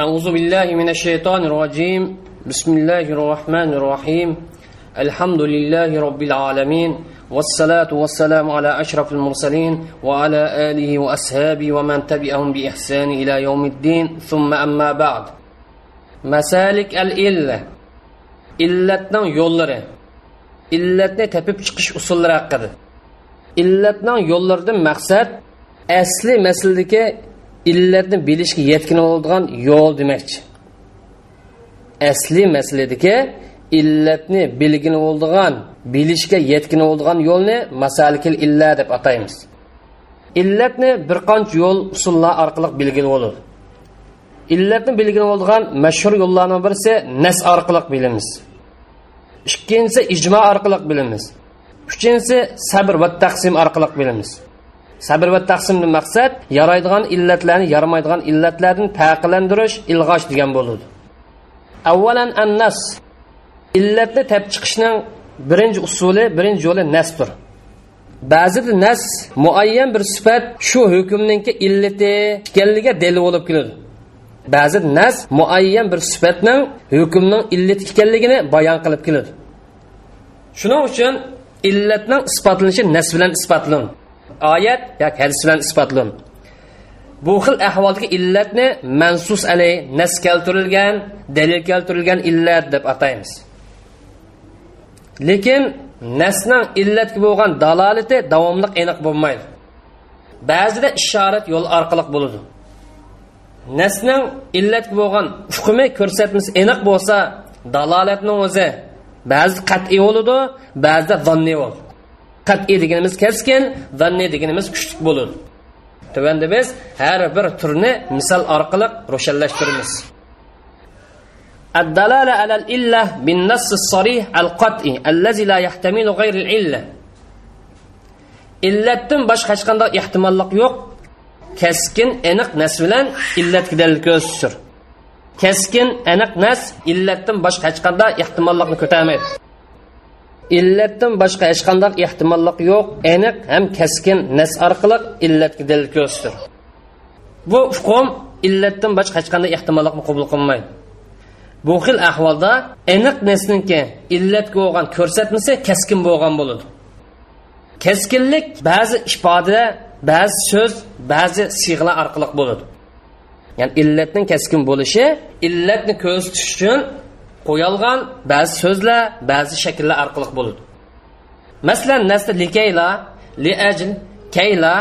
أعوذ بالله من الشيطان الرجيم. بسم الله الرحمن الرحيم. الحمد لله رب العالمين والصلاة والسلام على أشرف المرسلين وعلى آله وأصحابه ومن تبعهم بإحسان إلى يوم الدين. ثم أما بعد. مسالك الإلة illatning yo'llari illatni tepib chiqish usullari haqida illatning yo'llaridan maqsad asli masaladagi illatni bilishga yetkin bo'ladigan yo'l demakchi. Asli masaladagi illatni bilgin bo'ladigan bilishga yetkin bo'ladigan yo'lni masalikil illa deb ataymiz. Illatni bir qancha yo'l usullar orqali bilgin bo'ladi illatni bilgin bo'ladigan mashhur yo'llarning birisi nas orqali bilamiz. Ikkinchisi ijmo orqali bilamiz. Uchinchisi sabr va taqsim orqali bilamiz. Sabr va taqsimdan maqsad yaraydigan illatlarni yaramaydigan illatlarni taqilandirish ilg'osh degan bo'ladi. Avvalan annas illatni tap chiqishning birinchi usuli birinchi yo'li nasdir ba'zida nas muayyan bir sifat shu hukmninki illati ekanligiga dalil bo'lib keladi. Ba'zi nas muayyan bir sifatning hukmning illat ekanligini bayon qilib keladi. Shuning uchun illatning isbotlanishi nas bilan isbotlanadi oyat yoki hadis bilan isbotlan bu xil ahvoldagi illatni mansus alay nas keltirilgan dalil keltirilgan illat deb ataymiz. Lekin nasning illatga bo'lgan dalolati davomli aniq bo'lmaydi. Ba'zida ishorat yo'l orqali bo'ladi. Nasning illatga bo'lgan hukmi ko'rsatmasi aniq bo'lsa dalolatning o'zi ba'zi qat'iy bo'ladi ba'zida zanniy bo'ladi. qat'iy deganimiz keskin zanniy deganimiz kuchli bo'ladi tuvanda biz har bir turni misol orqali ro'shanlashtiramiz الدلالة على الإلة بالنص الصريح القطعي الذي لا يحتمل غير العلة illatdan boshqa hech qanday ehtimollik yo'q keskin aniq nas bilan illatga dalil ko'rsatir keskin aniq nas illatdan boshqa hech qanday ehtimollikni ko'tarmaydi Illatdan boshqa hech qanday ehtimollik yo'q aniq ham keskin nas orqali illatga dalil ko'rsatdir bu hukm illatdan boshqa hech qanday ehtimollikni qabul qilmaydi. Bu xil ahvolda aniq nasniki illatga bo'lgan ko'rsatmasi keskin bo'lgan bo'ladi. Keskinlik ba'zi ifoda ba'zi so'z ba'zi siyg'alar orqali bo'ladi. Ya'ni illatning keskin bo'lishi illatni ko'rsatish uchun qo'yilgan ba'zi so'zlar ba'zi shakllar orqali bo'ladi masalan nasl likayla liajl kayla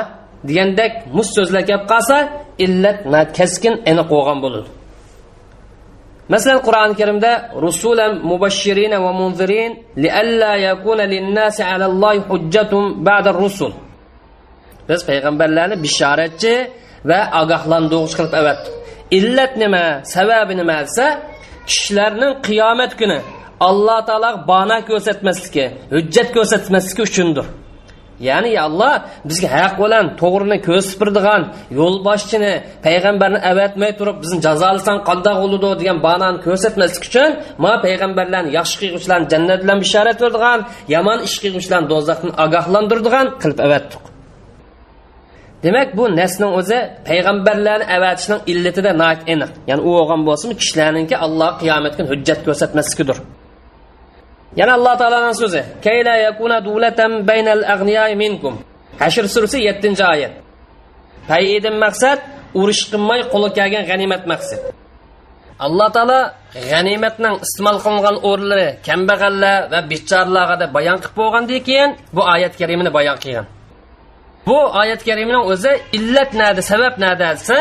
degandek mus so'zlar kelib qolsa illat keskin aniq bo'lgan bo'ladi masalan qur'oni karimda rusulan mubashshirina va munzirin lialla yakuna linnasi alallohi hujjatun ba'da rusul. Biz payg'ambarlarni bishoratchi va ogohlantiruvchi qilib avatdik illat nima sababi nima desa kishilarning qiyomat kuni alloh taolo bano ko'rsatmasligi hujjat ko'rsatmasligi uchundir. Ya'ni alloh bizga haq bilan to'g'rini ko'rsatib turadigan yo'lboshchini payg'ambarni avatmay turib bizni jazolasang qandoq bo'ladi degan banani ko'rsatmaslik uchun ma payg'ambarlarni yaxshi qilg'uvchilarni jannat bilan bishorat beradigan yomon ish qilg'uvchilarni do'zaxdan ogohlantiradigan qilib avatdik. Demak bu nasning o'zi payg'ambarlarni avatishning illatida aniq ya'ni u bo'lgan bo'lsin kishilarninki alloh qiyomat kuni hujjat ko'rsatmaslikidir yana alloh taoloni so'zi kayla yakuna dulatam baynal aghniyai minkum? Hashr surasi 7 oyat. Payidin maqsad urush qilmay qo'li kelgan g'animat maqsad. Alloh taolo g'animatning iste'mol qilingan o'rinlari kambag'allar va bechoralarga deb bayon qilib bo'lgandan keyin bu oyat karimini bayon qilgan. Bu oyat karimni o'zi illat nada sabab nada desa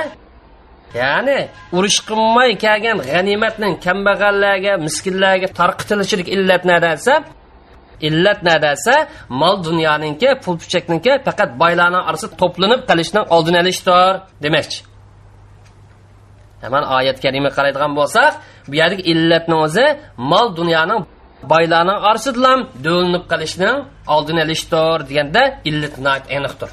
ya'ni urush qilmay kelgan g'animatning kambag'allarga miskinlarga tarqitilishilik illat nada desa illat nada desa mol dunyoninki pul puchakninki faqat boylarning orasida to'planib qolishning oldini olishdir demakchi hemen oyat karima qaraydigan bo'lsak bu yerdagi illatni o'zi mol dunyoning boylarning orasida do'linib qolishning oldini olishdir deganda illat aniqdir.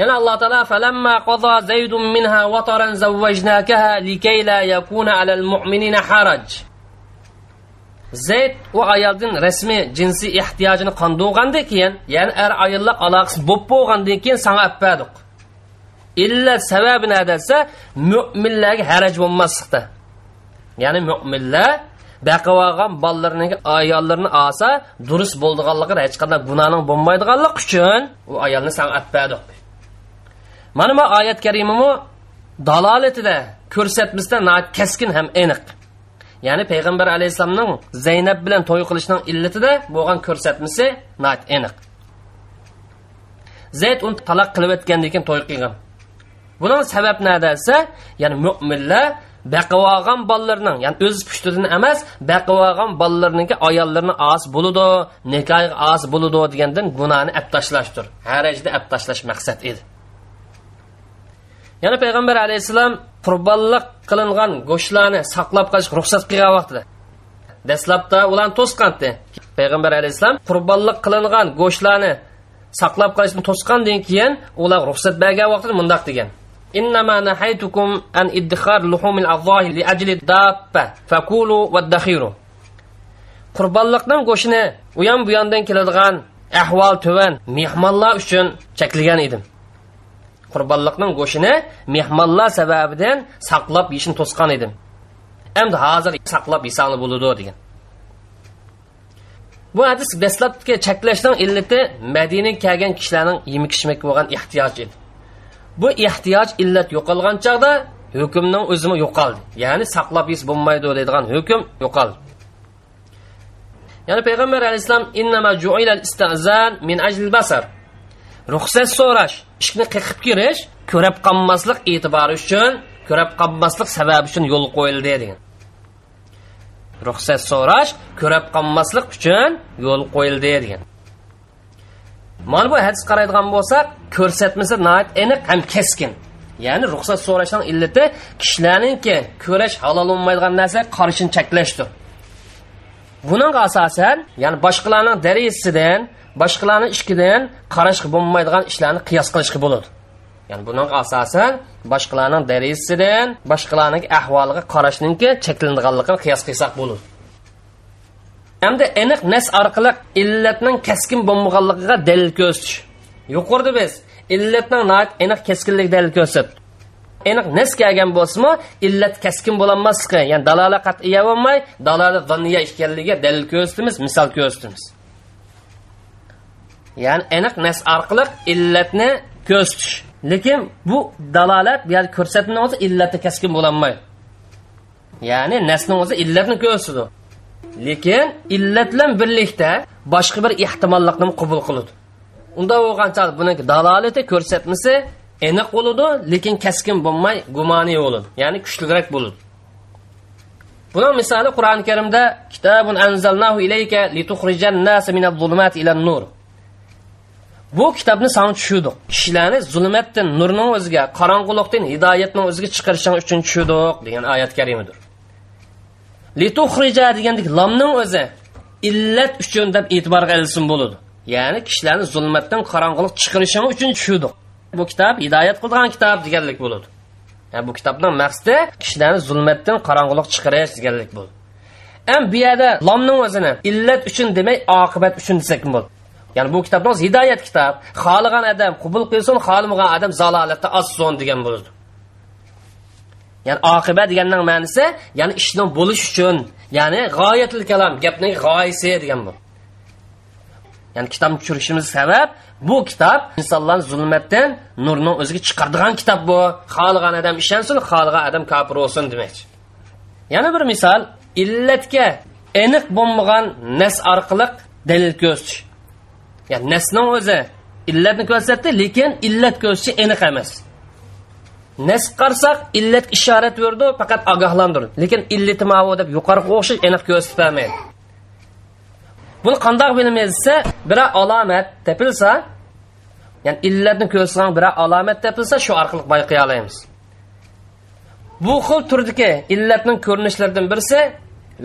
Yana alloh taolo falamma qada zaydun minha wataran zawwajnakaha likay la yakuna alal mu'minina haraj. Zayd u ayoldan rasmiy jinsiy ehtiyojini qondirgandan keyin ya'ni er ayollar aloqasi bo'lib bo'lgandan keyin sana appadik illat sababi nima desa mo'minlarga haraj bo'lmaslikda ya'ni mo'minlar baqib olgan bolalarning ayollarini olsa durust bo'ldiganligi hech qanday gunohning bo'lmaydiganlik uchun u ayolni san atpadi mana bu oyat karimimi dalolatida ko'rsatmasdan keskin ham aniq. Ya'ni payg'ambar alayhissalomning zaynab bilan to'y qilishning illatida bo'lgan ko'rsatmasi aniq. Zayd uni taloq qilib o'tgandan keyin to'y qilgan. Buning sababi nima desa ya'ni mo'minlar baqib olgan bolalarning ya'ni o'z pushtidan emas baqib olgan ayollarni ayollarini os bo'ludi nikoh os bo'ludi degandan gunohni ab tashlashdir. Harajda ab tashlash maqsad edi. Yana payg'ambar alayhissalom qurbonlik qilingan go'shtlarni saqlab qolish ruxsat qilgan vaqtida dastlabda ularni to'sqandi. Payg'ambar alayhissalom qurbonlik qilingan go'shtlarni saqlab qolishni to'sqandan keyin ular ruxsat bergan vaqtida mundoq degan. إنما نهيتكم عن إدخار لحوم الأضاحي لأجل الدابة فكولوا وادخروا qurbonliqning go'shtini u ham bu yondan keladigan ahvol tuvan mehmonlar uchun cheklagan edim qurbonliqning go'shtini mehmonlar sababidan saqlab yeyishni to'sgan edim endi hozir saqlab yesanli bo'ladi degan bu hadis dastlabki cheklashning illati madinaga kelgan kishilarning yemak ichmakka bo'lgan ehtiyoj edi bu ehtiyoj illat yo'qolgan chog'da hukmning o'zimi yo'qoldi. Ya'ni saqlab yez bo'lmaydi deydigan hukm yo'qoldi. Ya'ni payg'ambar alayhissalom innama ju'ilal istazan min ajlil basar ruxsat so'rash ishni qiqib kirish ko'rab qolmaslik e'tibori uchun ko'rab qolmaslik sababi uchun yo'l qo'yildi degan. Ruxsat so'rash ko'rab qolmaslik uchun yo'l qo'yildi degan mana bu hadis qaraydigan bo'lsak ko'rsatmasi aniq ham keskin. Ya'ni ruxsat so'rashning illati kishilarninki ko'rash halol bo'lmaydigan narsa qarishini cheklashdir. Buning asosan ya'ni boshqalarning darisidan boshqalarning ishkidan qarashga bo'lmaydigan ishlarni qiyos qilishga bo'ladi. Ya'ni buning asosan boshqalarning darisidan boshqalarning ahvoliga qarashninki cheklanadiganligini qiyos qilsak bo'ladi. Hamda aniq nas orqali illatning kaskin bo'lmaganligiga dalil ko'rsatish. Yuqorida biz illatning aniq keskinlik dalil ko'rsat. Aniq nas kelgan bo'lsimi illat kaskin bo'lolmasligi ya'ni dalola qat'iya bo'lmay dalola zanniya ekanligiga dalil ko'rsatamiz misol ko'rsatamiz ya'ni aniq nas orqali illatni ko'rsatish. Lekin bu dalolat ya'ni ko'rsatma o'zi illatni kaskin bo'lolmaydi ya'ni nasni o'zi illatni ko'rsatadi. Lekin illat bilan birlikda boshqa bir ehtimollikni qabul qiladi. Unda bo'lgancha buni dalolati ko'rsatmasi aniq bo'ladi lekin kaskin bo'lmay gumoniy bo'ladi ya'ni kuchliroq bo'ladi. Buning misoli qur'oni karimda kitobun anzalnahu ilayka litukhrijan nasa minaz zulumati ilan nur. Bu kitobni san tushirdik. Kishilarni zulmatdan nurning o'ziga qorong'ulikdan hidoyatning o'ziga chiqarishing uchun tushirdik degan oyat karimadir. Lituhrija degandek lomning o'zi illat uchun deb e'tiborga ilsin bo'ladi ya'ni kishilarni zulmatdan qorong'ulik chiqarishi uchun tushirdik bu kitob hidoyat qilgan kitob deganlik bo'ladi yani bu kitobning maqsadi kishilarni zulmatdan qorong'ulik chiqarish deganlik bo'ladi ham bu yerda lomning o'zini illat uchun demay oqibat uchun desak bo'ladi ya'ni bu kitobni o'zi hidoyat kitob xohlagan odam qabul qilsin xohlamagan odam zalolatda ozsin degan bo'ladi ya'ni oqiba deganning ma'nosi ya'ni ishning bo'lish uchun ya'ni g'oyatil kalom gapning g'oyasi degan bu. Ya'ni kitobni tushirishimiz sabab bu kitob insonlarni zulmatdan nurni o'ziga chiqaradigan kitob bu. Xohlagan odam ishonsin xohlagan odam kofir bo'lsin demoqchi. Yana bir misol illatga aniq bo'lmagan nas orqali dalil ko'rsatish ya'ni nasning o'zi illatni ko'rsatdi lekin illat ko'rsatishi aniq emas. Nas qarsak illat ishorat berdi faqat ogohlantirdi. Lekin illati deb yuqoriga o'xshash aniq ko'rsatmaydi buni qandoq bilamiz desa bir alomat topilsa ya'ni illatni ko'rsatgan bir alomat topilsa shu orqali bayqay olamiz. Bu xil turdagi illatning ko'rinishlaridan birisi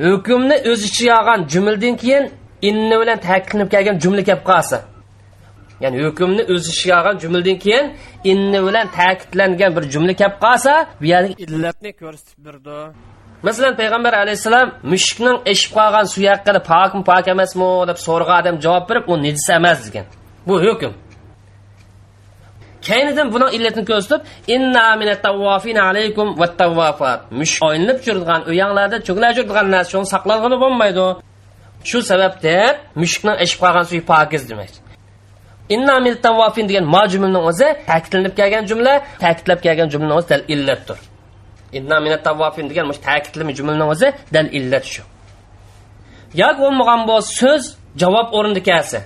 hukmni o'z ichiga olgan jumladan keyin inni bilan ta'kidlanib kelgan jumla kelib qolsa. Ya'ni hukmni o'z ishiga olgan jumladan keyin inni bilan ta'kidlangan bir jumla kelib qolsa bu yerda illatni ko'rsatib berdi. Masalan payg'ambar alayhissalom mushukning eshib qolgan suvi haqida pokmi pok emasmi? deb so'ragan odam javob berib u nejis emas degan. Bu hukm. Keynidan buni illatini ko'rsatib inna alaykum vattawafat mush o'yinib turadigan uyanglarda cho'klar turadigan narsa saqlangani bo'lmaydi. Shu sababdan mushukning eshib qolgan suvi pokiz demak. inna minatawafin degan ma o'zi ta'kidlanib kelgan jumla ta'kidlab kelgan jumlaning o'zi dal illatdir inna minatawafin degan mush ta'kidlama jumlaning o'zi dal illat shu. Yoki bo'lmagan bo'lsa so'z javob o'rnida kelsa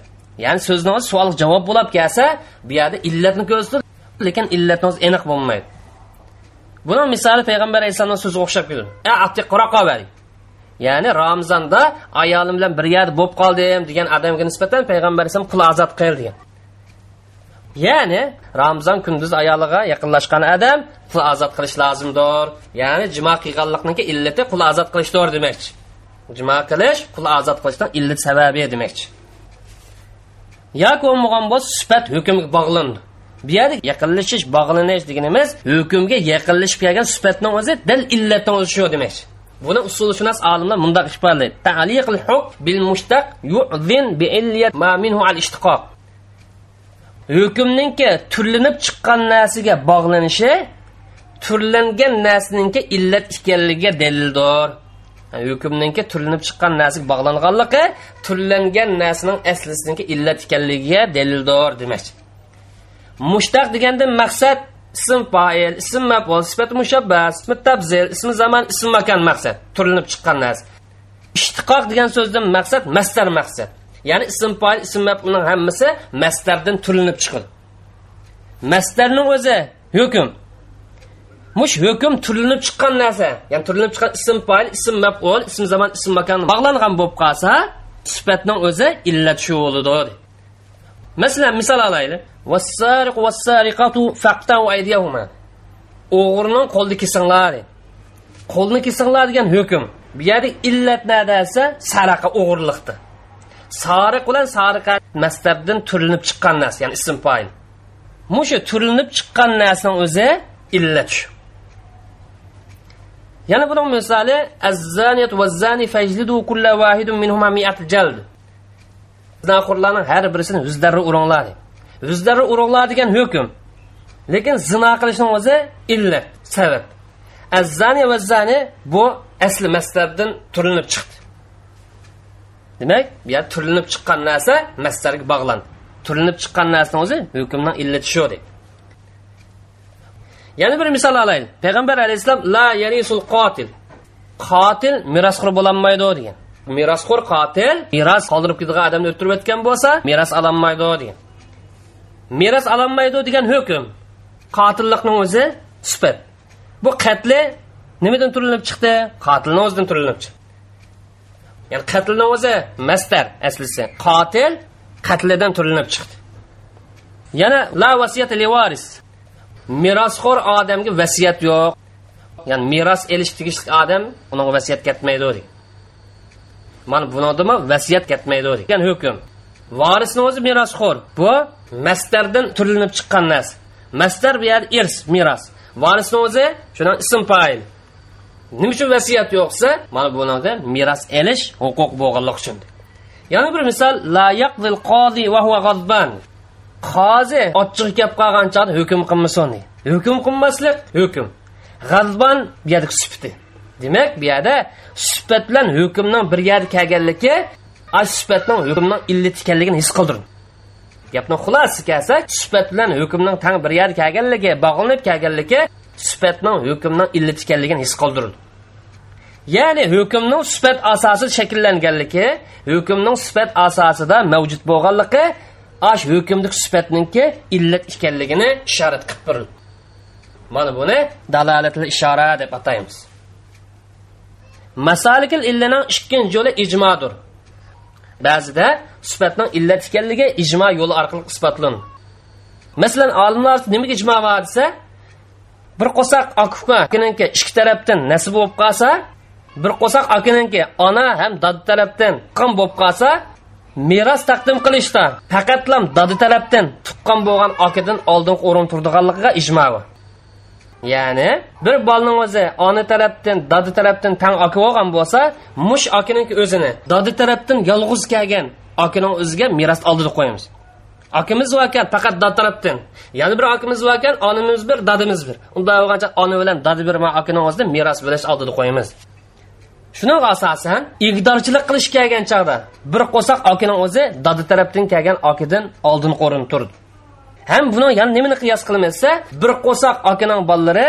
ya'ni so'zni o'zi savol javob bo'lib kelsa bu yerda illatni ko'rsatib lekin illatni o'zi aniq bo'lmaydi. Buni misoli payg'ambar alayhissalomni so'ziga o'xshab keladi ya'ni ramzonda ayolim bilan bir yerda bo'lib qoldim degan odamga nisbatan payg'ambar alayhisalom qul ozod qil degan. Ya'ni ramzon kunduz ayoliga yaqinlashgan odam qul ozod qilish lozimdir ya'ni jimo qilganlikniki illati qul ozod qilishdir demakchi jimo qilish qul ozod qilishdan illat sababi demakchi yoki bo'lmagan bo'lsa sifat hukmga bog'landi bu yerda yaqinlashish bog'lanish deganimiz hukmga yaqinlashib kelgan sifatning o'zi dal illatni o'zi shu demakchi buni usulshunos olimlar mundoq ifodalaydi taliqil huk bil mushtaq yu'zin bi illiyat ma minhu al ishtiqoq hukmninki turlinib chiqqan narsaga bog'lanishi turlangan narsaningki illat ekanligiga dalildir. Hukmninki turlinib chiqqan narsaga bog'langanligi turlangan narsaning aslisiniki illat ekanligiga dalildir demoqchi. Mushtaq deganda maqsad ism foil ism maful sifat mushabbas ismi tabzil ismi zaman ism makan maqsad turlinib chiqqan narsa ishtiqoq degan so'zdan maqsad mastar maqsad. Ya'ni ism foil ism mafulning hammasi mastardan turinib chiqadi mastarning o'zi hukm. Mush hukm turinib chiqqan narsa. Ya'ni turinib chiqqan ism foil ism maful ism zaman ism makon bog'langan bo'lib qolsa sifatning o'zi illat shu bo'ladi masalan misol olaylik. Vassariq vassariqatu faqtau aydiyahuma. O'g'rining qo'lni kesinglar qo'lni kesinglar degan hukm. Bu yerda illat nima desa saraqa o'g'irliqdi sariq bilan sariqa mastabdan turlinib chiqqan narsa ya'ni ism foil mushu turlinib chiqqan narsaning o'zi illat shu yana buning misoli azzaniyat vazzani fajlidu kulla vahidun minhuma mi'at jald zinaxo'rlarning har birisini yuzlari uringlar yuzlari uringlar degan hukm lekin zino qilishning o'zi illat sabab. Azzani va zani bu asli mastabdan turinib chiqdi. Demak bu yer turinib chiqqan narsa mastarga bog'landi turinib chiqqan narsani o'zi hukmni illati shu deb. Yana bir misol olaylik. Payg'ambar alayhissalom la yarisul qotil. Qotil merosxo'r bo'lolmaydi degan. Merosxo'r qotil meros qoldirib ketgan odamni o'ldirib o'tgan bo'lsa meros ololmaydi degan. Meros ololmaydi degan hukm qotillikni o'zi sifat. Bu qatli nimadan turilib chiqdi? Qotilni o'zidan turilib chiqdi. Ya'ni qatlni o'zi mastar aslisi. Qotil qatlidan turilib chiqdi. Yana la vasiyat li varis merosxo'r odamga vasiyat yo'q. Ya'ni meros elish tegishli odam unaga vasiyat ketmaydi deydi mana bunadimi vasiyat ketmaydi degan hukm. Vorisni o'zi merosxo'r bu mastardan turilib chiqqan narsa. Mastar bu yerda irs meros vorisni o'zi shundan ism fayil nima uchun vasiyat yo'qsa mana bunada meros elish huquq bo'lganligi uchun. Yana bir misol la yaqdil qodi va huwa g'adban qozi ochiq gap qolgan chog'da hukm qilmasin hukm qilmaslik hukm. G'azban bu yerda sifati demak bu yerda sufat bilan hukmning bir yerga kelganligi ash sifatning hukmning illati ekanligini his qildirdi gapni xulosasi kelsak sifat bilan hukmning tang bir yerga kelganligi bog'lanib kelganligi sifatning hukmning illati ekanligini his qildirdi ya'ni hukmning sifat asosi shakllanganligi hukmning sifat asosida mavjud bo'lganligi ash hukmlik sifatninki illat ekanligini ishorat qilib bir mana buni dalolatli ishora deb ataymiz. Masalikil illaning ikkinchi yo'li ijmodir ba'zida sifatning illat ekanligi ijmo yo'li orqali isbotlanadi. Masalan olimlar nimaga ijmo bor desa bir qo'saq akaninki ikki tarafdan nasib bo'lib qolsa bir qo'saq akaninki ona ham dod tarafdan qon bo'lib qolsa meros taqdim qilishda faqatlam dodi tarafdan tuqqan bo'lgan akadan oldin o'rin turdiganligiga ijmo ya'ni bir bolning o'zi ona tarafdan dodi tarafdan tang aka bo'lgan bo'lsa mush akaning o'zini dodi tarafdan yolg'iz kelgan akaning o'ziga meros oldida qo'yamiz. Akimiz bor ekan faqat dod tarafdan yana bir akimiz bor ekan onamiz bir dadimiz bir unday bo'lgancha ona bilan dadi bir akani o'zida meros bo'lish oldida qo'yamiz. Shuning asosan igdorchilik qilish kelgan chog'da bir qo'saq okini o'zi dodi tarafdan kelgan okidan oldin qo'rin turdi. Ham buni yana nimani qiyos qilmasa bir qo'saq okining bolalari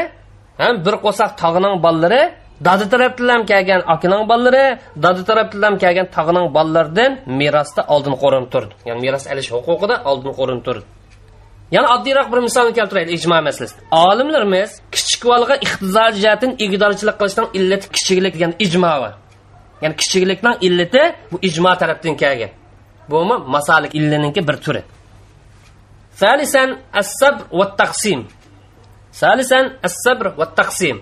ham bir qo'saq tog'ining bolalari dodi tarafdan kelgan okining bolalari dodi tarafdan kelgan tog'ining bolalaridan merosda oldin qo'rin turdi. Ya'ni meros olish huquqida oldin qo'rin turdi. yana oddiyroq bir misolni keltiraylik ijmo masalasida. Olimlarimiz kichik bolaga iqtizor jihatdan igdorchilik qilishdan illati kichiklik degan ijmo bor ya'ni kichiklikning illati bu ijmo tarafdan kelgan. Bumi masalik illininki bir turi. Salisan assabr va taqsim. Salisan assabr va taqsim.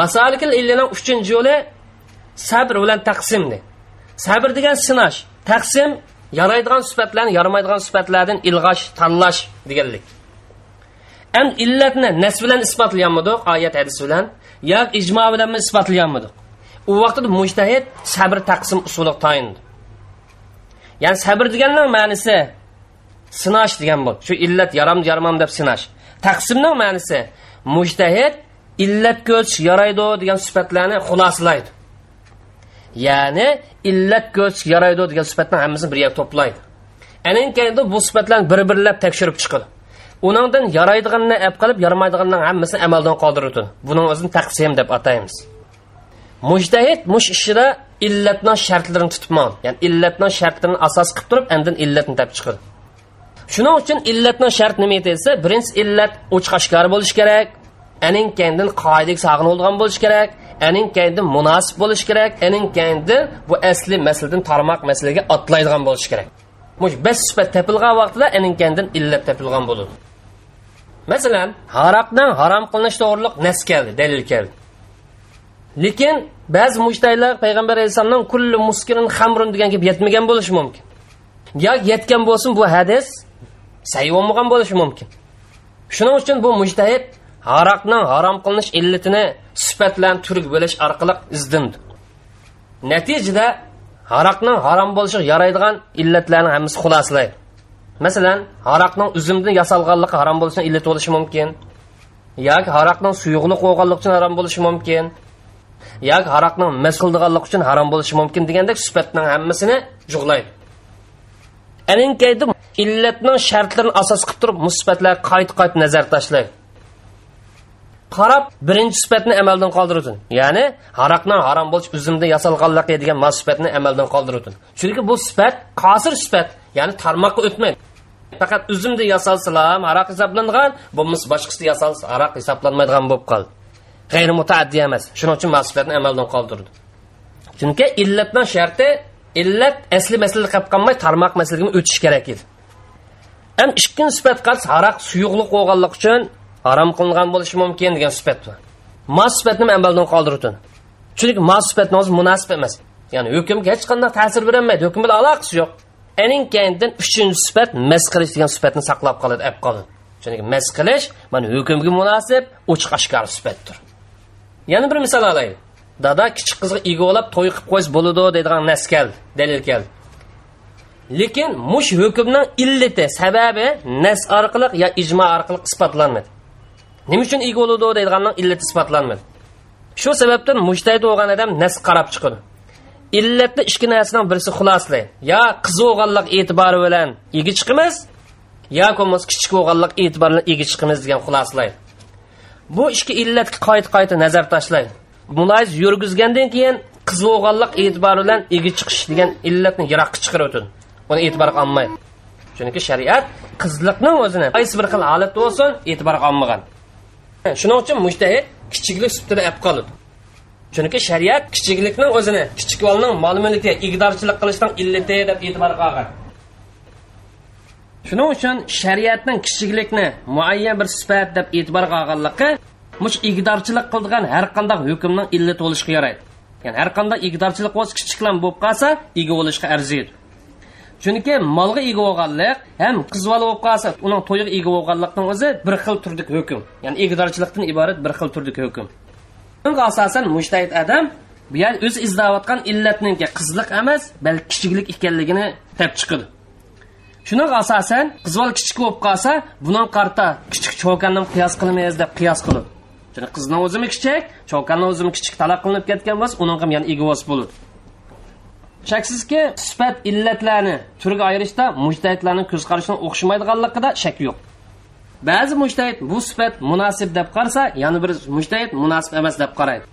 Masalikil illini uchinchi yo'li sabr bilan taqsimdi sabr degan sinash taqsim yaraydigan sifatlarni yaramaydigan sifatlardan ilg'ash tanlash deganlik. An illatni nas bilan isbotlayanmidik oyat hadis bilan. Yoki ijmo bilanmi isbotlayanmidik u vaqtda mujtahid sabr taqsim usuli tayindi ya'ni sabr deganning ma'nisi sinash degan bu shu illat yaram yaramam deb sinash. Taqsimning ma'nisi mujtahid illat ko'ch yaraydi degan sifatlarni xulosalaydi. Ya'ni illat ko'z yaraydi degan sifatni hammasini bir yerga to'playdi. Anan keyin bu sifatlarni bir birlab tekshirib chiqadi. Uningdan yaraydiganini ab qilib yaramaydiganning hammasini amaldan qoldiradi. Buning o'zini taqsim deb ataymiz. Mujtahid mush ishida illatning shartlarini tutibman ya'ni illatning shartlarini asos qilib turib andin illatni tap chiqadi. Shuning uchun illatning shart nima desa birinchi illat ochiq oshkor bo'lishi kerak aning kendin qoidaga sog'in bo'lgan bo'lishi kerak aning kendi munosib bo'lishi kerak aning kendi bu asli masaladan tarmoq masalaga otlaydigan bo'lishi kerak. Bas sifat topilgan vaqtida aning kendin illat topilgan bo'ladi masalan haroqdan harom qilinish to'g'riliq nas keldi dalil keldi. Lekin ba'zi mushtaylar payg'ambar alayhissalomdan kulli muskirin hamrun degan gap yetmagan bo'lishi mumkin. Yo yetgan bo'lsin bu hadis sayi bo'lmagan bo'lishi mumkin. Shuning uchun bu mujtahid haroqning harom qilinish illatini sifatlan turg bo'lish orqali izdindi natijada haroqning harom bo'lishiga yaraydigan illatlarni hammasi xulosalaydi masalan haroqning uzumdan yasalganligi harom bo'lishini illat bo'lishi mumkin. Yoki haroqning suyuqlik bo'lganligi uchun harom bo'lishi mumkin. Yoki haroqning mas qildiganligi uchun harom bo'lishi mumkin degandek sifatning hammasini jug'laydi. Aninkaydi illatning shartlarini asos qilib turib musibatlarga qayta qayta nazar tashlaydi qarab birinchi sifatni amaldan qoldirdin ya'ni haroqning harom bo'lish uzumdan yasalganligi degan mas sifatni amaldan qoldirdin chunki bu sifat qosir sifat ya'ni tarmoqqa o'tmaydi. Faqat uzumda yasalsalam haroq hisoblangan bo'lmasa boshqasi yasalsa haroq hisoblanmaydigan bo'lib qoldi. G'ayri mutaaddi emas. Shuning uchun mas sifatni amaldan qoldirdi. Chunki illatning sharti illat asli masala qolib qolmay tarmoq masalaga o'tish kerak edi. Ham ikkinchi sifat qarsa haroq suyuqlik bo'lganligi uchun harom qilingan bo'lishi mumkin degan sifat bor mas sifatni amaldan qoldirdi chunki mos sifatni o'zi munosib emas. Ya'ni hukmga hech qanday ta'sir berolmaydi hukm bilan aloqasi yo'q. Aning keyindan uchinchi sifat mas qilish degan sifatni saqlab qoladi ab qoladi chunki mas qilish mana hukmga munosib ochiq oshkor sifatdir yana bir misol olaylik dada kichik qizga egovlab to'y qilib qo'yish bo'ladi deydigan nas keldi dalil keldi. Lekin mush hukmning illati sababi nas orqali yo ijmo orqali isbotlanmadi nima uchun ega bo'ladi deydiganning illati isbotlanmadi shu sababdan mujtahid bo'lgan odam nas qarab chiqadi. Illatni ikki narsaning birisi xulosalaydi yo qiz bo'lganlik e'tibori bilan ega chiqimiz yo bo'lmasa kichik bo'lganlik e'tibori bilan ega chiqimiz degan xulosalaydi bu ikki illatga qayta qayta nazar tashlaydi. Muloyiz yurgizgandan keyin qiz bo'lganlik e'tibori bilan ega chiqish degan illatni yiroqqa chiqarib o'tadi. Buni e'tiborga olmaydi chunki shariat qizliqni o'zini. Qaysi bir xil holatda bo'lsin e'tiborga olmagan shuning uchun mushtahid kichiklik sutida olib qoladi chunki shariat kichiklikning o'zini kichik bolning mol mulki igdorchilik qilishdan illati deb e'tibor qilgan. Shuning uchun shariatning kichiklikni muayyan bir sifat deb e'tibor qilganligi mush igdorchilik qildigan har qanday hukmning illati bo'lishiga yaraydi. Ya'ni har qanday igdorchilik bo'lsa kichiklan bo'lib qolsa ega bo'lishga arziydi chunki molga ega bo'lganlik ham qiz bola bo'lib qolsa uning to'yiga ega bo'lganlikning o'zi bir xil turdik hukm. Ya'ni egdorchilikdan iborat bir xil turdik hukm. Bunga asosan mushtahid adam bu yer o'zi izlayotgan illatninki qizliq emas balki kichiklik ekanligini tap chiqadi shuning asosan qizbol kichik bo'lib qolsa buning qarta kichik cho'kanni qiyos qilmaymiz deb qiyos qilib chunki qizni o'zimi kichik cho'kanni o'zimi kichik talab qilinib ketgan bo'lsa uning ham yana egavos bo'ladi shaksizki sifat illatlarni turga ayirishda mujtahidlarning ko'z qarashidan o'xshamaydiganligida shak yo'q. Ba'zi mujtahid bu sifat munosib deb qarasa yana bir mujtahid munosib emas deb qaraydi.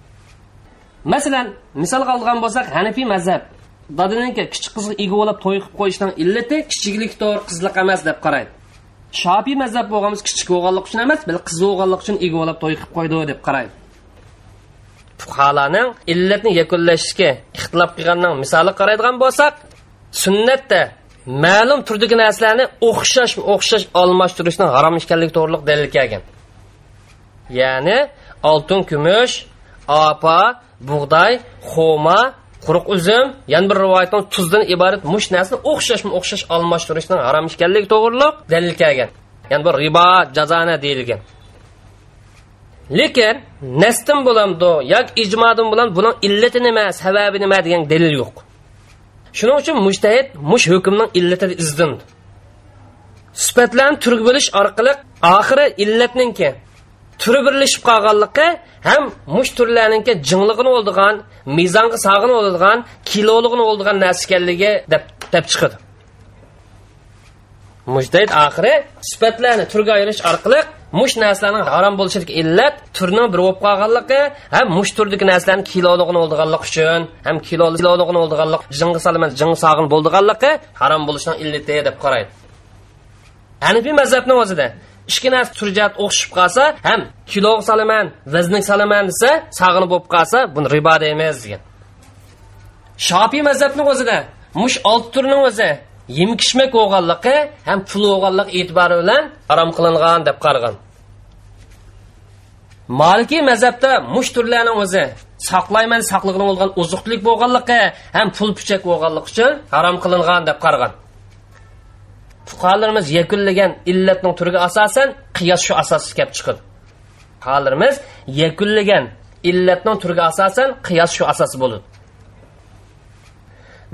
Masalan misolga olgan bo'lsak hanifiy mazhab dadiniki kichik qizga ega bo'lib to'y qilib qo'yishdan illati kichiklikdir qizliq emas deb qaraydi. Shofiy mazhab bo'lganmiz kichik bo'lganlik uchun emas balki qiz bo'lganlik uchun ega bo'lib to'y qilib qo'ydi deb qaraydi. Fuqarolarning illatni yakunlashishga ixtilof qilganning misoli qaraydigan bo'lsak sunnatda ma'lum turdagi narsalarni o'xshash o'xshash almashtirishning harom ekanligi to'g'riliq dalil kelgan. Ya'ni oltin kumush opa bug'doy xoma quruq uzum yana bir rivoyatda tuzdan iborat mush narsani o'xshash o'xshash almashtirishning harom ekanligi to'g'riliq dalil kelgan. Ya'ni bu ribo jazona deyilgan. Lekin nasdin bo'lamdi yoki ijmodan bilan buning illati nima sababi nima degan dalil yo'q. Shuning uchun mujtahid mush hukmning illatini izdindi sifatlarni turib bo'lish orqali oxiri illatninki turi birlashib qolganligi ham mush turlarninki jinglig'ini oldigan mezonga sog'ini o'ldigan kilolig'ini oldigan narsa ekanligi deb deb chiqadi. Mujtahid oxiri sifatlarni turga ayirish orqali mush narsalarning harom bo'lishidagi illat turning bir bo'lib qolganligi ham mush turdagi narsalarni kilolig'ini oldiganlik uchun ham kilolig'ini oldiganlik jingga salmas jing sog'in bo'ldiganligi harom bo'lishining illati deb qaraydi. Hanifiy mazhabni o'zida ikki narsa turjat o'xshab qolsa ham kilo salaman vaznik salaman desa sog'in bo'lib qolsa buni ribo deymiz degan. Shofiy mazhabni o'zida mush olti turning o'zi yem kishmak bo'lganligi ham pul o'lganlik e'tibori bilan harom qilingan deb qaragan malikiy mazhabda mush turlarni o'zi saqlayman saqlig'ini bo'lgan oziqlik bo'lganligi ham pul puchak bo'lganligi uchun harom qilingan deb qaragan fuqarolarimiz yakunlagan illatning turiga asosan qiyos shu asosga kelib chiqadi fuqarolarimiz yakunlagan illatning turiga asosan qiyos shu asos bo'ladi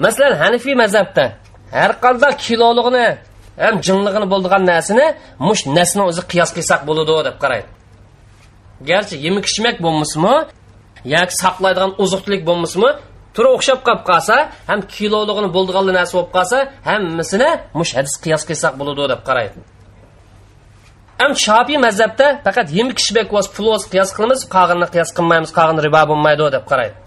masalan hanifiy mazhabda har qanday kilolig'ini ham jinlig'ini bo'ldigan narsani mush nasni o'zi qiyos qilsak bo'ladi deb qaraydi. Garchi yemak ichmak bo'lmasmi yoki saqlaydigan oziqlik bo'lmasmi turi o'xshab qolib qolsa ham kilolig'ini bo'ldigan narsa bo'lib qolsa hammasini mush hadis qiyos qilsak bo'ladi deb qaraydi. Ham shofiy mazhabda faqat yemak ichmak bo'lsa pul qiyos qilamiz qog'inni qiyos qilmaymiz qog'in ribo bo'lmaydi deb qaraydi.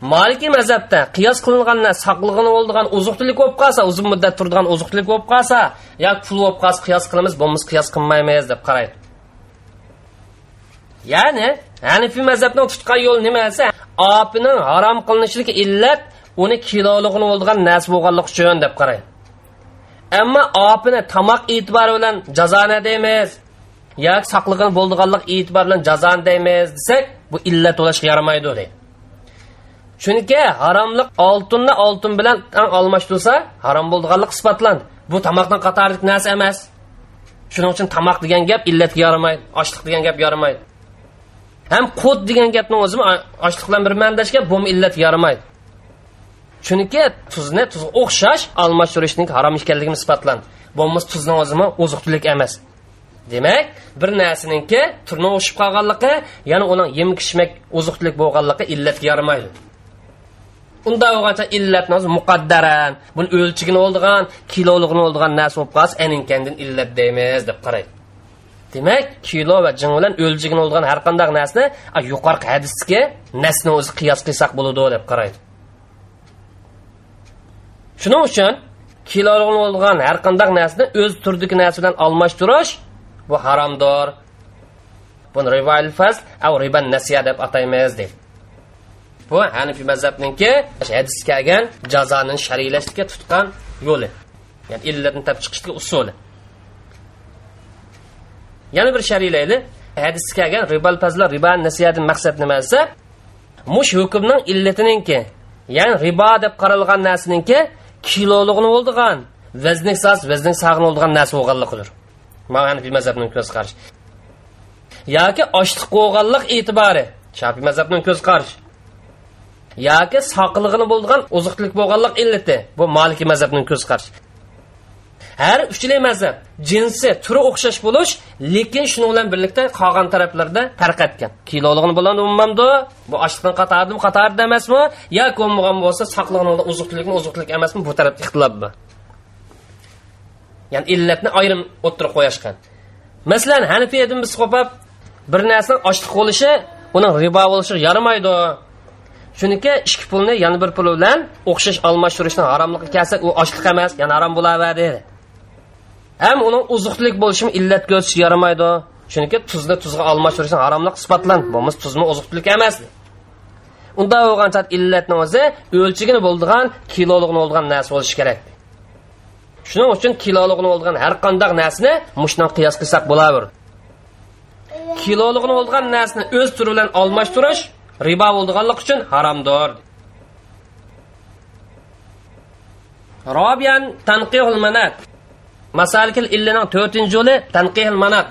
Malikiy mazhabda qiyos qilinganlar saqlig'ini bo'ldigan oziqlik bo'lib qolsa uzun muddat turadigan oziqlik bo'lib qolsa yoki pul bo'lib qolsa qiyos qilamiz bo'lmasa qiyos qilmaymiz deb qaraydi. Ya'ni hanifiy mazhabning tutgan yo'li nima desa opining harom qilinishligi illat uni kilolig'ini bo'ldigan narsa bo'lganlik uchun deb qaraydi. Ammo opini tomoq e'tibori bilan jazoni deymiz bilan jazoni deymiz desak bu illat chunki haromliq oltinni oltin bilan almashtirsa harom bo'lganlik isbotlandi. Bu tomoqdan qatorlik narsa emas. Shuning uchun tomoq degan gap illatga yaramaydi ochliq degan gap yaramaydi. Ham qut degan gapni o'zi ochliq bilan bir mandashga bu illat yaramaydi. Chunki tuzni tuz o'xshash almashtirishning harom ekanligini isbotlandi. Bo'lmas tuzni o'zimi oziqlik emas. Demak bir narsaninki turni o'shib qolganligi ya'ni uning yem kishmak oziq bo'lganligi illatga yaramaydi. Unda bo'lgancha illat muqaddaran. Buni o'lchigini oldigan kilolig'ini oldigan narsa bo'lib qolsa aninkandin illat deymiz deb qaraydi demak kilo va jin bilan o'lchigini oldigan har qanday narsani yuqorqi hadisga nasni o'zi qiyos qilsak bo'ladi deb qaraydi shuning uchun kilolig'ini oldigan har qanday narsani o'z turdagi narsa bilan almashtirish bu haromdor buni rivoyil fazl av riban nasiya deb ataymiz deydi. Bu hanifiy mazhabniki hadis kelgan jazoni shariylashga tutgan yo'li. Ya'ni illatni topib chiqishga usuli. Yana bir sharilayli hadis kelgan ribalpazlar riba nasiyadan maqsad nima desa mush hukmning illatininki ya'ni ribo deb qaralgan narsaninki kilolig'ini bo'ldigan vazni sas vazni sag'ini bo'ldigan narsa bo'lganligidir mana hanifiy mazhabning ko'z qarashi yoki ochliq bo'lganlik e'tibori shafiy mazhabning ko'z qarashi yoki soqlig'ini bo'lgan oziqlik bo'lganlik illati bu maliki mazhabning ko'z qarashi har uchli mazhab jinsi turi o'xshash bo'lish lekin shuni bilan birlikda qolgan taraflarda farq etgan. Kiloligini bilan umummamdi bu ochliqdan qatardimi qatorida emasmi yoki bo'lmagan bo'lsa soqlig'ini uzuqlikmi uzuqlik emasmi bu tarafda ixtilof bor. Ya'ni illatni ayrim o'tirib qo'yishgan masalan hanifiydan biz qo'pab bir narsani ochliq bo'lishi uning ribo bo'lishi yaramaydi chunki ikki pulni yana bir pul bilan o'xshash almashtirishni haromligi kelsa u ochliq emas yana harom bo'laveradi ham uning uzuqlik bo'lishimi illat ko'rsatish yaramaydi. Chunki tuzni tuzga almashtirishni haromlik isbotlan. Bo'lmasa tuzni uzuqlik emas unda bo'lgan illatni o'zi o'lchigini bo'ldigan kiloligini bo'lgan narsa bo'lishi kerak shuning uchun kiloligini bo'lgan har qanday narsani mushdan qiyos qilsak bo'laveradi kiloligini bo'lgan narsani o'z turi bilan almashtirish ribo bo'lganligi uchun haromdir robiyan tanqihul manat. Masalikil illining to'rtinchi yo'li tanqihul manat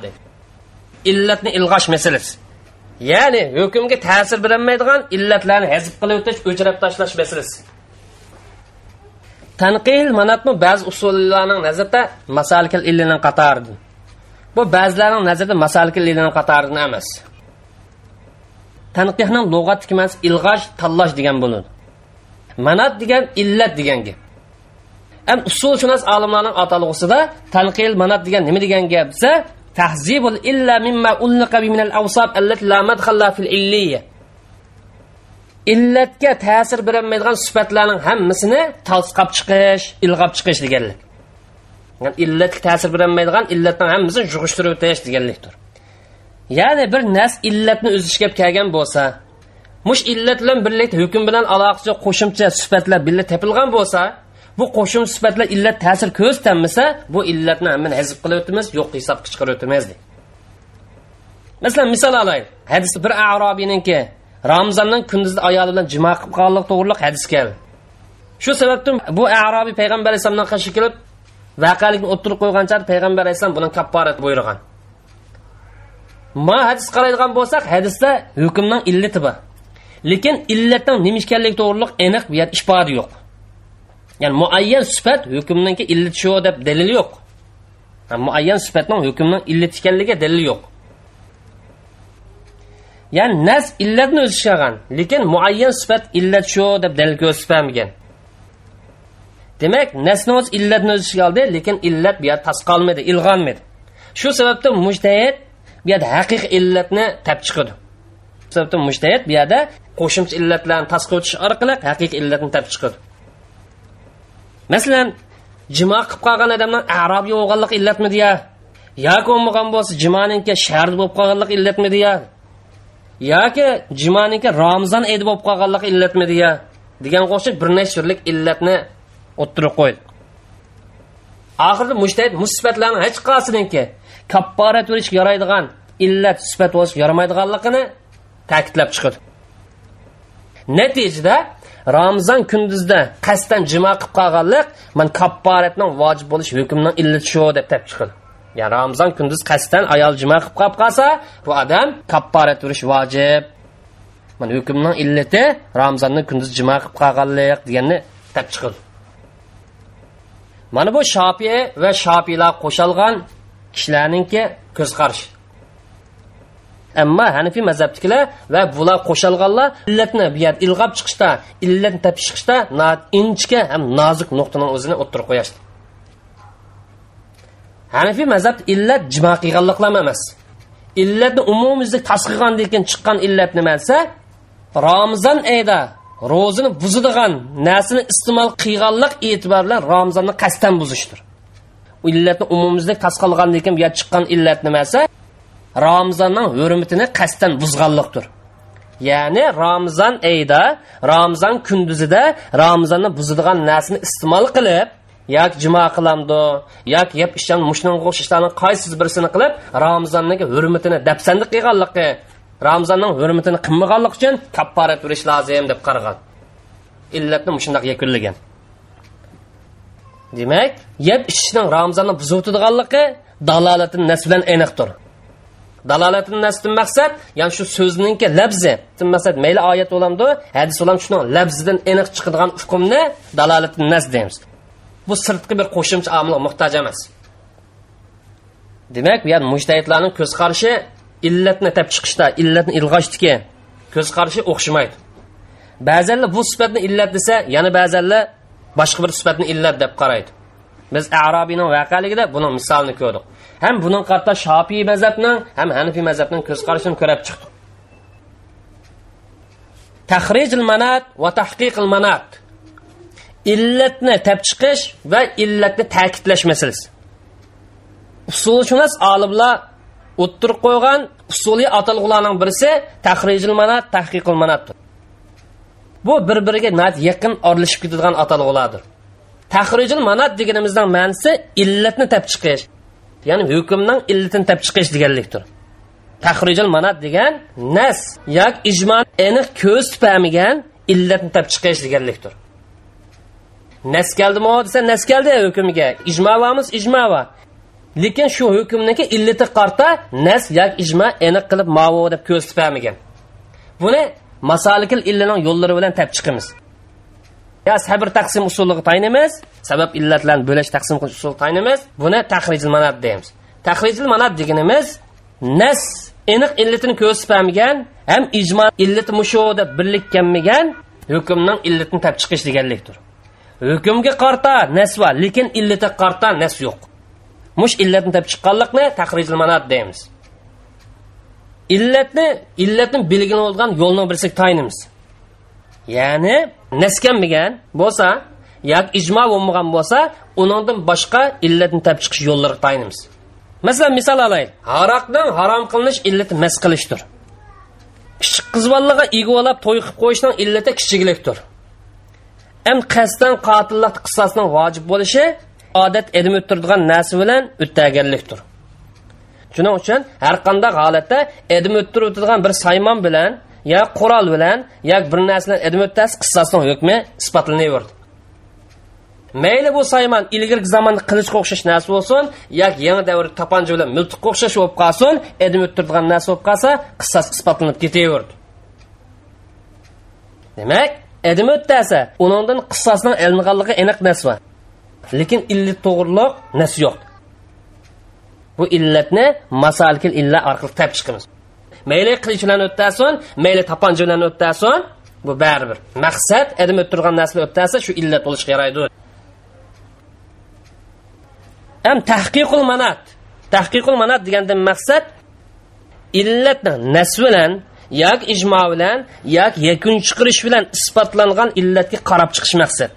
illatni ilg'ash masalasi ya'ni hukmga ta'sir berolmaydigan illatlarni hazb qilib o'tish o'chirib tashlash masalasi tanqihil manatmi ba'zi usullarning nazarda masalikil illining qatoridir. Bu ba'zilarning nazarida masalikil illining qatoridan emas. Tanqihning lug'atdagi ma'nosi ilg'ash tanlash degan bo'ladi manat degan illat degan gap. Ham usulshunos olimlarning atalg'usida tanqil manat degan nima degan gap desa tahzibul illa mimma ulqa min al awsab allati la madkhalla fil illiyya illatga ta'sir berolmaydigan sifatlarning hammasini tasqab chiqish ilg'ab chiqish deganlik. Yani illatga ta'sir berolmaydigan illatning hammasini yug'ishtirib o'tish deganlikdir. Ya'ni bir nas illatni o'z ichiga kelgan bo'lsa mush illat bilan birlikda hukm bilan aloqasi qo'shimcha sifatlar birga topilgan bo'lsa bu qo'shim sifatlar illat ta'sir ko'rsatanmasa bu illatni hammani hazb qilib o'tamiz yo'q hisobga chiqarib o'tamiz masalan misol olay hadis bir arobiyninki ramzonning kunduzi ayoli bilan jimo qilib qolganlik to'g'riliq hadis keldi. Shu sababdan bu arobiy payg'ambar alayhissalomdan qarshi kelib vaqalikni o'ttirib qo'ygancha payg'ambar alayhissalom buni kapporat buyurgan. Ma hadis qaraydigan bo'lsak hadisda hukmning illati bor. Lekin illatning nima ekanligi to'g'riliq aniq bu ifoda yo'q. Ya'ni muayyan sifat hukmninki illat shu deb dalil yo'q. Muayyan sifatning hukmning illat ekanligiga dalil yo'q. Ya'ni nas illatni o'zi olgan lekin muayyan sifat illat shu deb dalil ko'rsatmagan demak nasni o'z illatni o'zi oldi lekin illat bu yerda tasqolmaydi ilg'onmadi. Shu sababdan mujtahid bu yerda haqiqiy illatni tap chiqadi. Shu sababdan mujtahid bu yerda qo'shimcha illatlarni tasqa o'tish orqali haqiqiy illatni tap chiqadi. Masalan jimo qilib qolgan odamning arobiy bo'lganligi illatmidi ya yoki bo'lmagan bo'lsa jimoninki shart bo'lib qolganlik illatmidi ya yoki jimoninki ramzon edi bo'lib qolganlik illatmidi ya degan qo'shib bir necha turlik illatni o'ttirib qo'ydi. Oxirida mushtahid musibatlarni hech qaysininki kapparat bo'lishga yaraydigan illat sifat bo'lishga yaramaydiganligini ta'kidlab chiqadi natijada ramazon kunduzda qasddan jimo qilib qolganlik man kapporatning vojib bo'lish hukmning illati shu deb tap chiqadi ya'ni ramazon kunduz qasddan ayol jimo qilib qolib qolsa bu odam kapparat turish vojib. Mana hukmning illati ramazonni kunduz jimo qilib qolganlik deganni tap chiqadi mana bu shofiy va shofiylar qo'shalgan kishilarninki ko'z qarash ammo hanifiy mazhabnikilar va bular qo'shalganlar illatni bu yer ilg'ab chiqishda illatni topib chiqishda inchka ham nozik nuqtani o'zini o'ttirib qo'yishdi hanifiy mazhab illat jimo qilganliklar emas? Illatni umumiylik tasqigandan keyin chiqqan illat nima desa ramazon oyida ro'zini buzadigan narsani iste'mol qilganlik e'tibor bilan ramazonni qasddan buzishdir. Illatni umumiylik tasqalgandan keyin bu yer chiqqan illat nima desa ramazonning hurmatini qasddan buzganlikdir. Ya'ni ramazon oyida ramazon kunduzida ramazonni buzadigan narsani iste'mol qilib yoki jimo qilamdi yoki yeb ichgan mushnanga ishlarni qaysiz birisini qilib ramazonning hurmatini dafsanda qilganligi ramazonning hurmatini qilmaganlik uchun kapporat berish lozim deb qaragan illatni mushundoq yakunlagan. Demak yeb ichishning ramazonni buzuvdiganligi dalolatin nas bilan aniqdir. Dalolatin nasdan maqsad ya'ni shu so'zningki labzi maqsad mayli oyat bo'lamdi hadis bo'lam shuni labzidan aniq chiqadigan hukmni dalolatin nas deymiz. Bu sirtqi bir qo'shimcha omilga muhtoj emas. Demak bu ya'ni mujtahidlarning ko'z qarashi illatni tap chiqishda illatni ilg'ashdiki ko'z qarashi o'xshamaydi. Ba'zanlar bu sifatni illat desa yana ba'zanlar boshqa bir sifatni illat deb qaraydi. Biz arobiyning voqeligida buni misolini ko'rdik. Ham buning qatta shofiy mazhabning ham hanifiy mazhabning ko'z qarashini ko'rib chiqdik. Tahrijil manat va tahqiqil manat. Illatni tap chiqish va illatni ta'kidlash masalasi. Usulshunos olimlar o'ttirib qo'ygan usuliy atalg'ularning birisi tahrijil manat tahqiqil manatdir. Bu bir biriga yaqin oralashib ketadigan atalg'ulardir tahrijil manat deganimizning ma'nosi illatni tap chiqish ya'ni hukmning illatini tap chiqish deganlikdir. Tahrijil manat degan nas yoki ijmo aniq ko'z tupamigan illatni tap chiqish deganlikdir. Nas keldimi desa nas keldi hukmiga. Ijmo bormiz ijmo bor lekin shu hukmniki illati qarta nas yoki ijmo aniq qilib mavu deb ko'z tupamigan buni masalikil illaning yo'llari bilan tap chiqamiz yo sabr taqsim usuliga taynimiz sabab illatlarni bo'lash taqsim qilish usuli taynimiz buni tahrijil manat deymiz. Tahrijil manat deganimiz nas aniq illatini ko'rsatmagan ham ijmo illati mushu deb birlikkanmagan hukmning illatini tap chiqish deganlikdir. Hukmga qarta nas bor lekin illati qarta nas yo'q. Mush illatni tap chiqqanlikni tahrijil manat deymiz. Illatni illatni belgilab olgan yo'lni birisiga tayinimiz. Ya'ni naskanmagan bo'lsa yoki ijmo bo'lmagan bo'lsa uningdan boshqa illatni tap chiqish yo'llari tayinimiz. Masalan misol olaylik. Haroqning harom qilinish illati mas qilishdir. Kichik qiz bolaga igvolab to'y qilib qo'yishning illati kichiklikdir. Ham qasddan qotillik qissasining vojib bo'lishi odat edim o'tirdigan narsa bilan o'taganlikdir shuning uchun har qanday holatda edim o'ttirib o'tadigan bir saymon bilan yo qurol bilan yo bir narsadan edim o'tasi qissasini hukmi isbotlanaverdi mayli bu saymon ilgirgi zamonda qilichga o'xshash narsa bo'lsin yoki yangi davr toponja bilan miltiqqa o'xshash bo'lib qolsin edim o'ttiradigan narsa bo'lib qolsa qissas isbotlanib ketaverdi demak edim o'ttasa uningdan qissasning ilinganligi aniq narsa. Lekin illi to'g'riliq narsa yo'q. Bu illatni masalkil illa orqali topib chiqamiz. Mayli qilich bilan o'ttasin mayli toponja bilan o'ttasin bu baribir. Maqsad adam turgan narsa o'ttasa shu illat bo'lishi yaraydi. Ham tahqiqul manat. Tahqiqul manat degandan maqsad illatni nas bilan yoki ijmo bilan yoki yakun chiqarish bilan isbotlangan illatga qarab chiqish maqsad.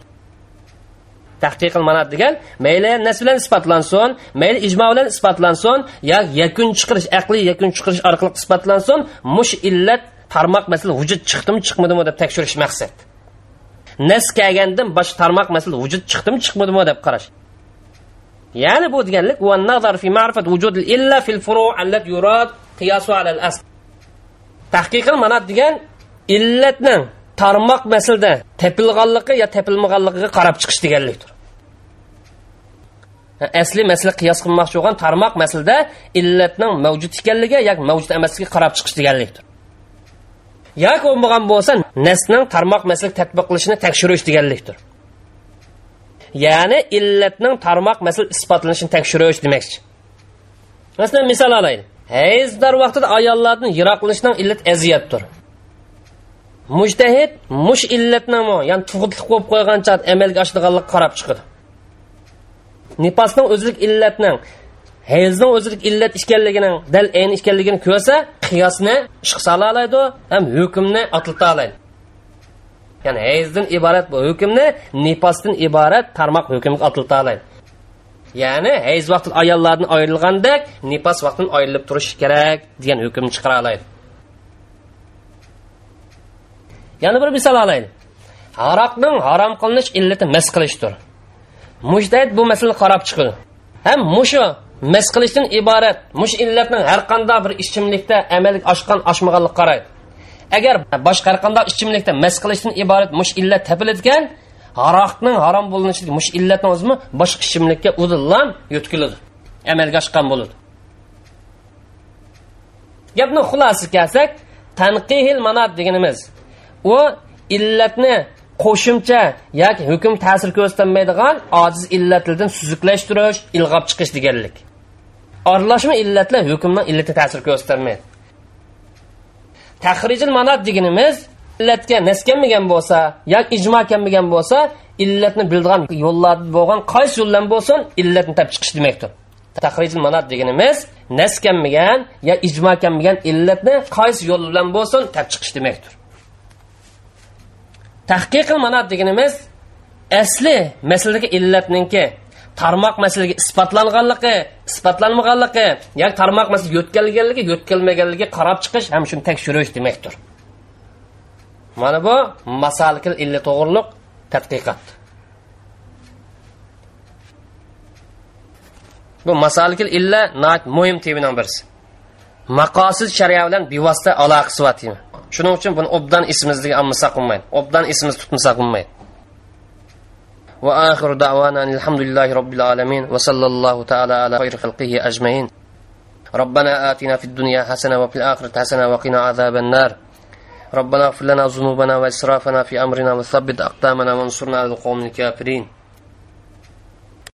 Tahqiq manat degan mayli nas bilan isbotlansin mayli ijmo bilan isbotlansin yoki yakun chiqarish aqliy yakun chiqarish orqali isbotlansin mush illat tarmoq masala vujud chiqdimi chiqmadimi deb tekshirish maqsad. Nas kelgandan boshqa tarmoq masala vujud chiqdimi chiqmadimi deb qarash. Ya'ni bu deganlik va nazar fi ma'rifat vujud illa fil furu' allat yurad qiyasu ala al asl. Tahqiqil manat degan illatning tarmoq maslda tepilganligi yo tepilmaganligiga qarab chiqish deganlikdir. Asli masala qiyos qilmoqchi bo'lgan tarmoq maslda illatning mavjud ekanligi yoki mavjud emasligiga qarab chiqish deganlikdir. Yoki bo'lmagan bo'lsa nasning tarmoq masli tatbiq qilishini tekshirish deganlikdir. Ya'ni illatning tarmoq masl isbotlanishini tekshirish demakchi. Masalan misol olaylik. Hayzdor vaqtida ayollardan yiroqlanishning illat aziyatdir. Mujtahid mush illatnimi ya'ni tug'utlik qo'yib qo'ygancha amalga oshirganlik qarab chiqadi nipasning o'zlik illatning hayzning o'zlik illat ishkanligini dal ayni ekanligini ko'rsa qiyosni ishqa sola oladi ham hukmni otilta oladi ya'ni hayzdan iborat bu hukmni nipasdan iborat tarmoq hukmga otilta oladi ya'ni hayz vaqti ayollardan ayrilgandek nipas vaqtdan ayrilib turishi kerak degan hukmni chiqara oladi yana bir misol olaylik. Aroqning harom qilinish illati mas qilishdir. Mujtahid bu masalani qarab chiqadi ham mushu mas qilishdan iborat mush illatning har qanday bir ichimlikda amalga oshgan oshmaganlik qaraydi. Agar boshqa har qanday ichimlikda mas qilishdan iborat mush illat topiladigan aroqning harom bo'linishi mush illatni o'zimi boshqa ichimlikka udillan yutkiladi amalga oshgan bo'ladi. Gapni xulosasiga kelsak tanqihil manat deganimiz. U illatni qo'shimcha yoki hukm ta'sir ko'rsatmaydigan ojiz illatlardan suzuklashtirish ilg'ab chiqish deganlik. Aralashma illatlar hukmning illatga ta'sir ko'rsatmaydi. Tahrijil manat deganimiz illatga naskanmagan bo'lsa yoki ijmo kelmagan bo'lsa illatni bildigan yo'llar bo'lgan qaysi yo'ldan bo'lsin illatni topib chiqish demakdir. Tahrijil manat deganimiz naskanmagan yo ijmo kelmagan illatni qaysi yo'l bilan bo'lsin topib chiqish demakdir. Tahqiqil manat deganimiz asli masaladagi illatninki tarmoq masalaga isbotlanganligi isbotlanmaganligi yoki tarmoq masala yo'tkalganligi yo'tkalmaganligi qarab chiqish ham shuni tekshirish demakdir. Mana bu masalikil illa to'g'riliq tadqiqot. Bu masalikil illa muhim temidan birisi. Maqosid shariat bilan bevosita aloqasi bor tema. Shuning uchun buni obdan ismimizga olmasak bo'lmaydi obdan ismimiz tutmasak bo'lmaydi وآخر دعوانا أن الحمد لله رب العالمين وصلى الله تعالى على خير خلقه ربنا آتنا في الدنيا حسنة وفي الآخرة حسنة وقنا عذاب النار ربنا اغفر لنا ذنوبنا وإسرافنا في أمرنا وثبت أقدامنا وانصرنا على القوم الكافرين